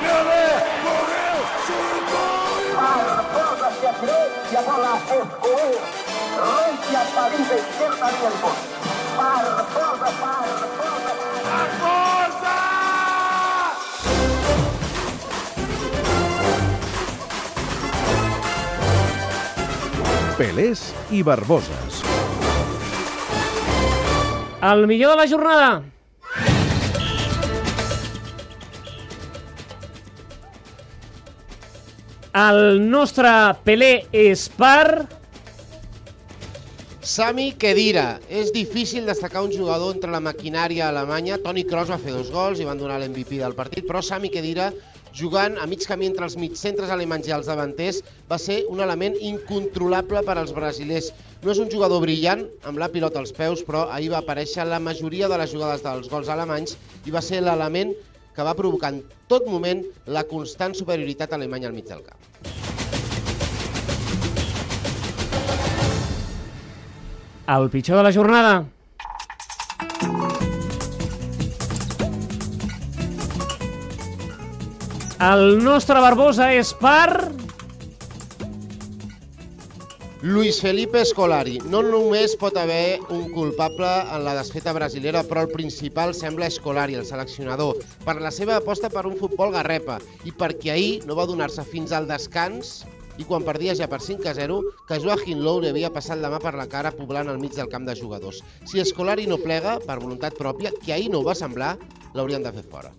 Pelé, correu, chutou! Barbosa se atirou e a bola escoou. Rente a salida esquerda gol. Barbosa, Barbosa. Barbosa! Pelés i Barboses. El millor de la jornada. El nostre Pelé és per... Sami Khedira. És difícil destacar un jugador entre la maquinària alemanya. Toni Kroos va fer dos gols i van donar l'MVP del partit, però Sami Khedira, jugant a mig camí entre els mitjcentres alemanys i els davanters, va ser un element incontrolable per als brasilers. No és un jugador brillant, amb la pilota als peus, però ahir va aparèixer la majoria de les jugades dels gols alemanys i va ser l'element que va provocar en tot moment la constant superioritat alemanya al mig del camp. El pitjor de la jornada. El nostre Barbosa és per... Luis Felipe Scolari. No només pot haver un culpable en la desfeta brasilera, però el principal sembla Scolari, el seleccionador, per la seva aposta per un futbol garrepa i perquè ahir no va donar-se fins al descans i quan perdia ja per 5 a 0, que Joachim Low li havia passat la mà per la cara poblant al mig del camp de jugadors. Si Scolari no plega, per voluntat pròpia, que ahir no ho va semblar, l'haurien de fer fora.